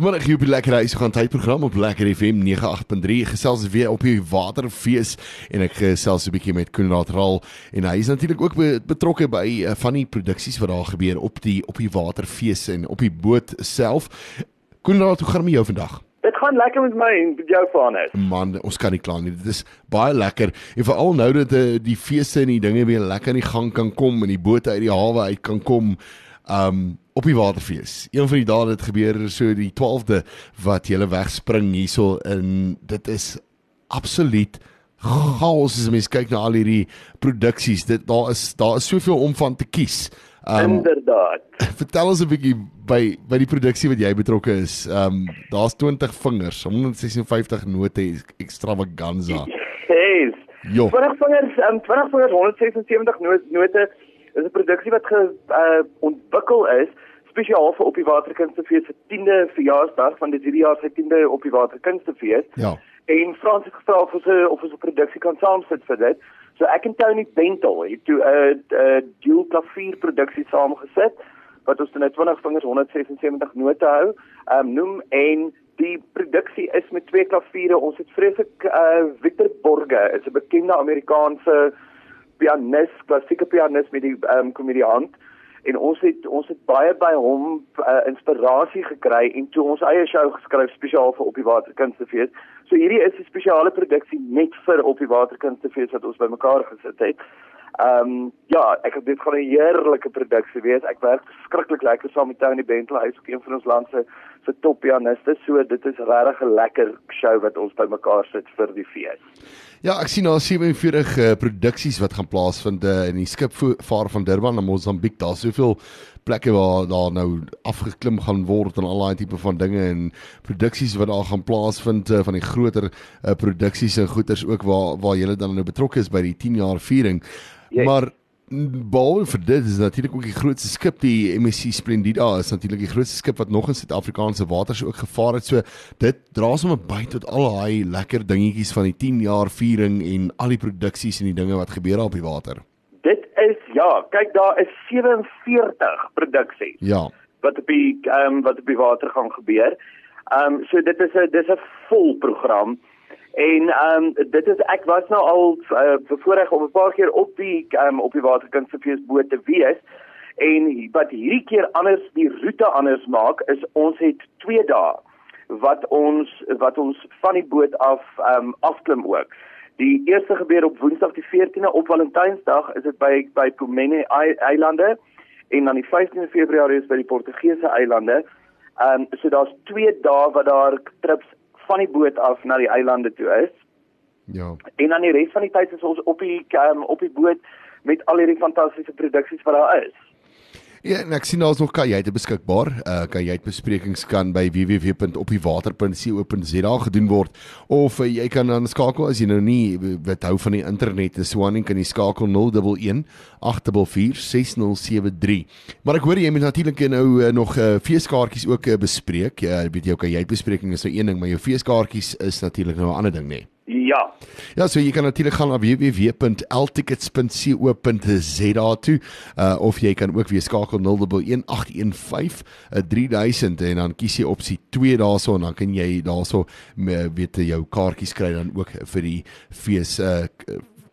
Vanmiddag hier op die Lekker Huis gaan tydprogram op Lekker FM 98.3 gesels weer op die Waterfees en ek gesels 'n bietjie met Koenraad Raal en hy is natuurlik ook betrokke by uh, van die produksies wat daar gebeur op die op die Waterfees en op die boot self. Koenraad, hoe gaan dit met jou vandag? Dit gaan lekker met my en met jou vanus. Man, ons kan nie kla nie. Dit is baie lekker. En veral nou dat die, die feeste en die dinge weer lekker in die gang kan kom en die bote uit die hawe uit kan kom. Um op die waterfees. Een van die dae het gebeur so die 12de wat jy wegspring hierso in dit is absoluut chaos as mens kyk na al hierdie produksies. Dit daar is daar is soveel om van te kies. Um, Inderdaad. Vertel ons 'n bietjie by by die produksie wat jy betrokke is. Um daar's 20 vingers, 156 note extravaganza. Yes. Jo. 20 vingers, um 20 vingers 176 note is 'n produksie wat ge uh, ontwikkel is spesiaal vir op die Waterkunstefees se 10de verjaarsdag van dit hierdie jaar se 10de op die Waterkunstefees. Ja. En Frans het gevra of ons of ons 'n produksie kan saamsit vir dit. So ek en Tony Bentel het toe 'n uh, 'n uh, dual klavier produksie saamgesit wat ons net 20 vingers 176 note hou. Ehm um, noem en die produksie is met twee klaviere. Ons het vreeslik uh Victor Borge, is 'n bekende Amerikaanse pianis, klassieke pianis met die ehm um, komediant en ons het ons het baie by hom uh, inspirasie gekry en toe ons eie show geskryf spesiaal vir op die waterkunstefees. So hierdie is 'n spesiale produksie net vir op die waterkunstefees wat ons bymekaar gesit het. Ehm um, ja, ek het dit gaan 'n heerlike produksie wees. Ek werk verskriklik lekker saam met Tony Bentel, hy is ook een van ons land se se top pianiste. So dit is regtig 'n lekker show wat ons bymekaar sit vir die fees. Ja, ek sien daar 47 uh, produksies wat gaan plaasvind uh, in die skip vaar van Durban na Mosambiek. Daar's soveel plekke waar daar nou afgeklim gaan word en al daai tipe van dinge en produksies wat daar gaan plaasvind uh, van die groter uh, produksies en goeders ook waar waar julle dan nou betrokke is by die 10 jaar viering. Yes. Maar behalwe vir dit is natuurlik ook die grootste skip die MSC Splendida is natuurlik die grootste skip wat nog in Suid-Afrikaanse waters ook gevaar het. So dit dra sommer by tot al daai lekker dingetjies van die 10 jaar viering en al die produksies en die dinge wat gebeur op die water. Dit is ja, kyk daar is 47 produksies. Ja. Wat op die ehm um, wat op die water gaan gebeur. Ehm um, so dit is 'n dis 'n vol program. En ehm um, dit is ek was nou al uh, bevoorreg om 'n paar keer op die um, op die waterkunstefees boot te wees. En wat hierdie keer anders die roete anders maak is ons het 2 dae wat ons wat ons van die boot af ehm um, afklim ook. Die eerste gebeur op Woensdag die 14de op Valentynsdag is dit by by Pomene eilande en dan die 15de Februarie is by die Portugese eilande. Ehm um, so daar's 2 dae wat daar trips van die boot af na die eilande toe is. Ja. En dan die res van die tyd is ons op die um, op die boot met al hierdie fantastiese produksies wat daar is. Ja, en ek sien daar's nog kajuite beskikbaar. Uh kajuitbesprekings kan by www.opdiewater.co.za gedoen word of uh, jy kan dan skakel as jy nou nie weet hou van die internet, dis Swanning kan jy skakel 011 844 6073. Maar ek hoor jy moet natuurlik nou uh, nog uh, feeskaartjies ook uh, bespreek. Ja, uh, weet jy jou kajuitbespreking is nou een ding, maar jou feeskaartjies is natuurlik nou 'n ander ding? Nee. Ja. Ja, so jy kan natuurlik gaan na www.ltickets.co.za toe uh, of jy kan ook weer skakel 0118153000 en dan kies jy opsie 2 daarso en dan kan jy daarso weet jou kaartjies kry dan ook vir die fees uh,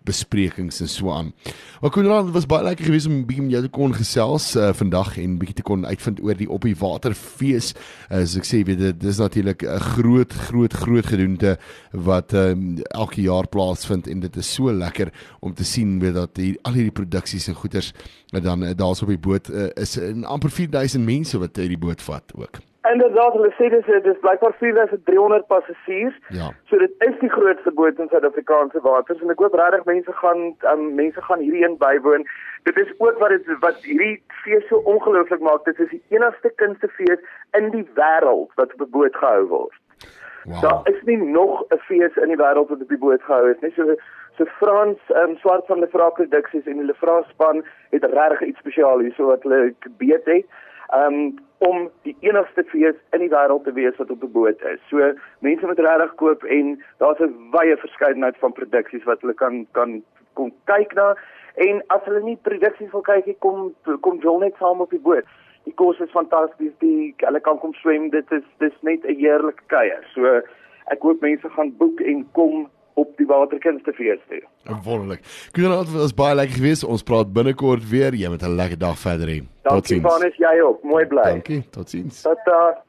besprekings en so aan. Maar Koenraad, dit was baie lekker geweest om bietjie met jou te kon gesels uh, vandag en bietjie te kon uitvind oor die op die waterfees. Uh, as ek sê, weet dit dis natuurlik 'n groot groot groot gedoente wat um, elke jaar plaasvind en dit is so lekker om te sien weet dat hier al hierdie produksies en goeders dan uh, daar's op die boot uh, is in amper 4000 mense wat hierdie boot vat ook. Inderdaad, hulle sê dis dis blykbaar 4300 passasiers. Ja. So dit is die grootste boot in Suid-Afrikaanse waters en ek hoop regtig mense gaan um, mense gaan hierdie een bywoon. Dit is ook wat dit wat hierdie fees so ongelooflik maak. Dit is die enigste kunstefees in die wêreld wat op 'n boot gehou word. Wow. Daar is nie nog 'n fees in die wêreld wat op die boot gehou is nie. So so Frans um, swart van die Fra produksies en die Fra span het regtig iets spesiaal hier so wat hulle gebeet het um, om die enigste fees in die wêreld te wees wat op 'n boot is. So mense moet regtig koop en daar's 'n wye verskeidenheid van produksies wat hulle kan kan kom kyk na en as hulle nie produksies wil kyk nie, kom kom jol net saam op die boot. Die kos is fantasties, die hulle kan kom swem, dit is dis net 'n heerlike kuier. So ek hoop mense gaan boek en kom op die waterkunstefees toe. Wonderlik. Goeienaand, dit was baie lekker geweest. Ons praat binnekort weer. Jy moet 'n lekker dag verder hê. Totsiens. Dankie Vanus, jy ook. Mooi bly. Dankie. Totsiens. Tata.